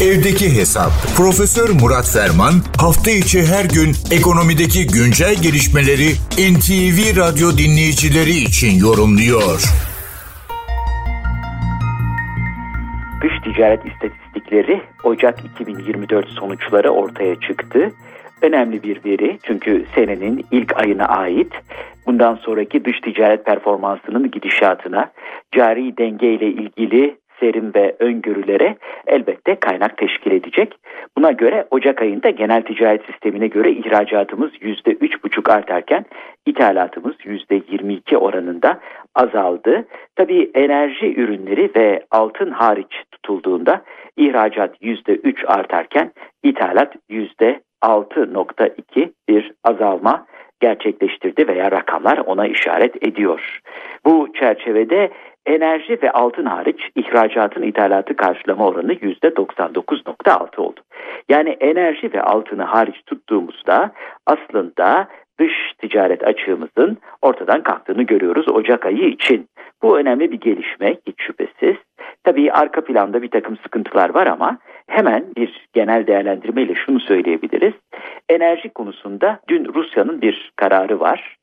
Evdeki Hesap. Profesör Murat Ferman hafta içi her gün ekonomideki güncel gelişmeleri NTV Radyo dinleyicileri için yorumluyor. Dış ticaret istatistikleri Ocak 2024 sonuçları ortaya çıktı. Önemli bir veri çünkü senenin ilk ayına ait bundan sonraki dış ticaret performansının gidişatına, cari denge ile ilgili serim ve öngörülere elbette kaynak teşkil edecek. Buna göre Ocak ayında genel ticaret sistemine göre ihracatımız %3,5 artarken ithalatımız %22 oranında azaldı. Tabii enerji ürünleri ve altın hariç tutulduğunda ihracat %3 artarken ithalat %6.2 bir azalma gerçekleştirdi veya rakamlar ona işaret ediyor. Bu çerçevede enerji ve altın hariç ihracatın ithalatı karşılama oranı %99.6 oldu. Yani enerji ve altını hariç tuttuğumuzda aslında dış ticaret açığımızın ortadan kalktığını görüyoruz Ocak ayı için. Bu önemli bir gelişme hiç şüphesiz. Tabii arka planda bir takım sıkıntılar var ama hemen bir genel değerlendirmeyle şunu söyleyebiliriz. Enerji konusunda dün Rusya'nın bir kararı var.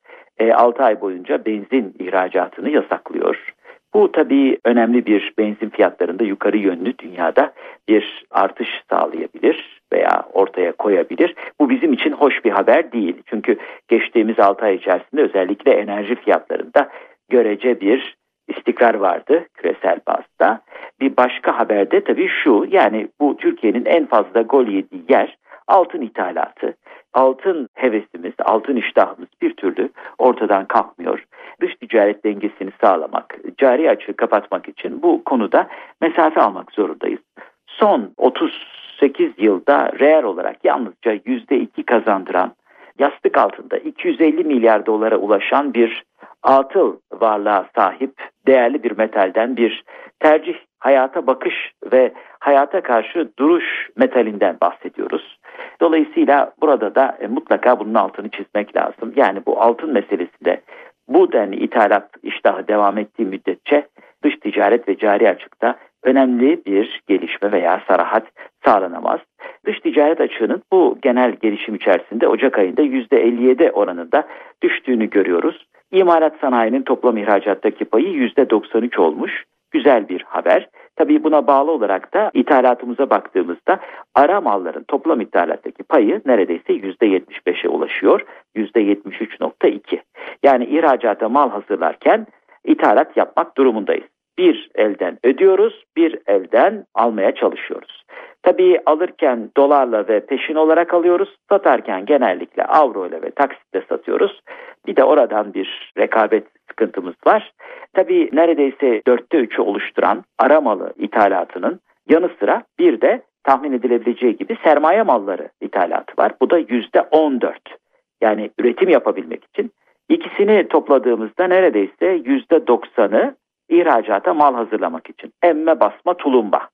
6 e, ay boyunca benzin ihracatını yasaklıyor. Bu tabii önemli bir benzin fiyatlarında yukarı yönlü dünyada bir artış sağlayabilir veya ortaya koyabilir. Bu bizim için hoş bir haber değil. Çünkü geçtiğimiz 6 ay içerisinde özellikle enerji fiyatlarında görece bir istikrar vardı küresel bazda. Bir başka haberde tabii şu yani bu Türkiye'nin en fazla gol yediği yer altın ithalatı. Altın hevesimiz, altın iştahımız bir türlü ortadan kalkmıyor. Dış ticaret dengesini sağlamak, cari açığı kapatmak için bu konuda mesafe almak zorundayız. Son 38 yılda reel olarak yalnızca %2 kazandıran yastık altında 250 milyar dolara ulaşan bir atıl varlığa sahip değerli bir metalden bir tercih, hayata bakış ve hayata karşı duruş metalinden bahsediyoruz. Dolayısıyla burada da e, mutlaka bunun altını çizmek lazım. Yani bu altın meselesinde bu denli ithalat iştahı devam ettiği müddetçe dış ticaret ve cari açıkta önemli bir gelişme veya sarahat sağlanamaz. Dış ticaret açığının bu genel gelişim içerisinde Ocak ayında %57 oranında düştüğünü görüyoruz. İmalat sanayinin toplam ihracattaki payı %93 olmuş. Güzel bir haber. Tabii buna bağlı olarak da ithalatımıza baktığımızda ara malların toplam ithalattaki payı neredeyse %75'e ulaşıyor. %73.2. Yani ihracata mal hazırlarken ithalat yapmak durumundayız. Bir elden ödüyoruz, bir elden almaya çalışıyoruz. Tabii alırken dolarla ve peşin olarak alıyoruz. Satarken genellikle avro ile ve taksitle satıyoruz. Bir de oradan bir rekabet sıkıntımız var. Tabii neredeyse dörtte üçü oluşturan aramalı ithalatının yanı sıra bir de tahmin edilebileceği gibi sermaye malları ithalatı var. Bu da yüzde on dört. Yani üretim yapabilmek için. ikisini topladığımızda neredeyse yüzde doksanı ihracata mal hazırlamak için. Emme basma tulumba.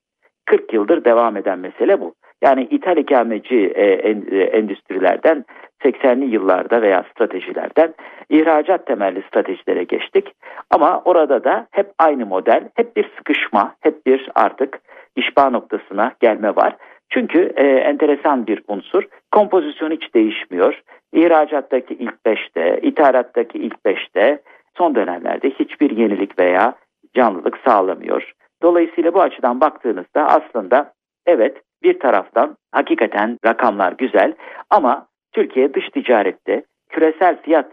40 yıldır devam eden mesele bu. Yani ithal ikameci e, e, endüstrilerden 80'li yıllarda veya stratejilerden ihracat temelli stratejilere geçtik. Ama orada da hep aynı model, hep bir sıkışma, hep bir artık işbağ noktasına gelme var. Çünkü e, enteresan bir unsur. Kompozisyon hiç değişmiyor. İhracattaki ilk beşte, ithalattaki ilk beşte son dönemlerde hiçbir yenilik veya canlılık sağlamıyor. Dolayısıyla bu açıdan baktığınızda aslında evet bir taraftan hakikaten rakamlar güzel ama Türkiye dış ticarette küresel fiyat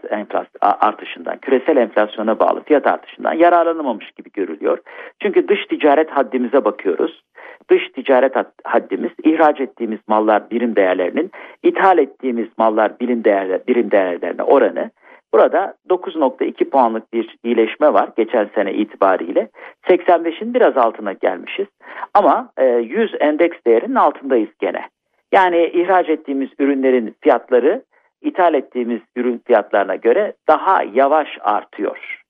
artışından, küresel enflasyona bağlı fiyat artışından yararlanamamış gibi görülüyor. Çünkü dış ticaret haddimize bakıyoruz. Dış ticaret haddimiz ihraç ettiğimiz mallar birim değerlerinin ithal ettiğimiz mallar birim, değerler, birim değerlerine oranı Burada 9.2 puanlık bir iyileşme var geçen sene itibariyle. 85'in biraz altına gelmişiz. Ama 100 e, endeks değerinin altındayız gene. Yani ihraç ettiğimiz ürünlerin fiyatları ithal ettiğimiz ürün fiyatlarına göre daha yavaş artıyor.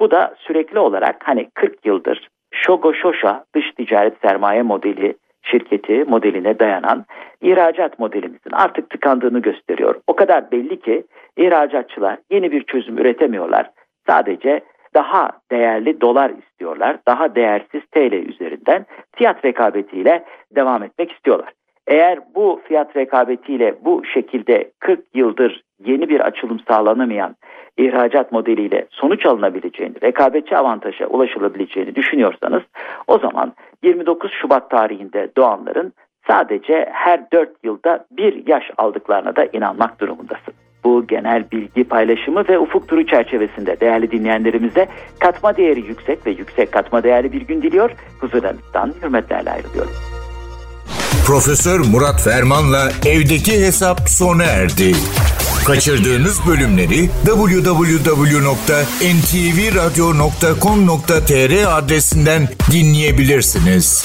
Bu da sürekli olarak hani 40 yıldır Shogo Shosha dış ticaret sermaye modeli şirketi modeline dayanan ihracat modelimizin artık tıkandığını gösteriyor. O kadar belli ki ihracatçılar yeni bir çözüm üretemiyorlar. Sadece daha değerli dolar istiyorlar. Daha değersiz TL üzerinden fiyat rekabetiyle devam etmek istiyorlar. Eğer bu fiyat rekabetiyle bu şekilde 40 yıldır yeni bir açılım sağlanamayan ihracat modeliyle sonuç alınabileceğini, rekabetçi avantaja ulaşılabileceğini düşünüyorsanız o zaman 29 Şubat tarihinde doğanların sadece her 4 yılda bir yaş aldıklarına da inanmak durumundasın. Bu genel bilgi paylaşımı ve ufuk turu çerçevesinde değerli dinleyenlerimize katma değeri yüksek ve yüksek katma değerli bir gün diliyor. Huzurlarınızdan hürmetlerle ayrılıyorum. Profesör Murat Ferman'la evdeki hesap sona erdi. Kaçırdığınız bölümleri www.ntvradio.com.tr adresinden dinleyebilirsiniz.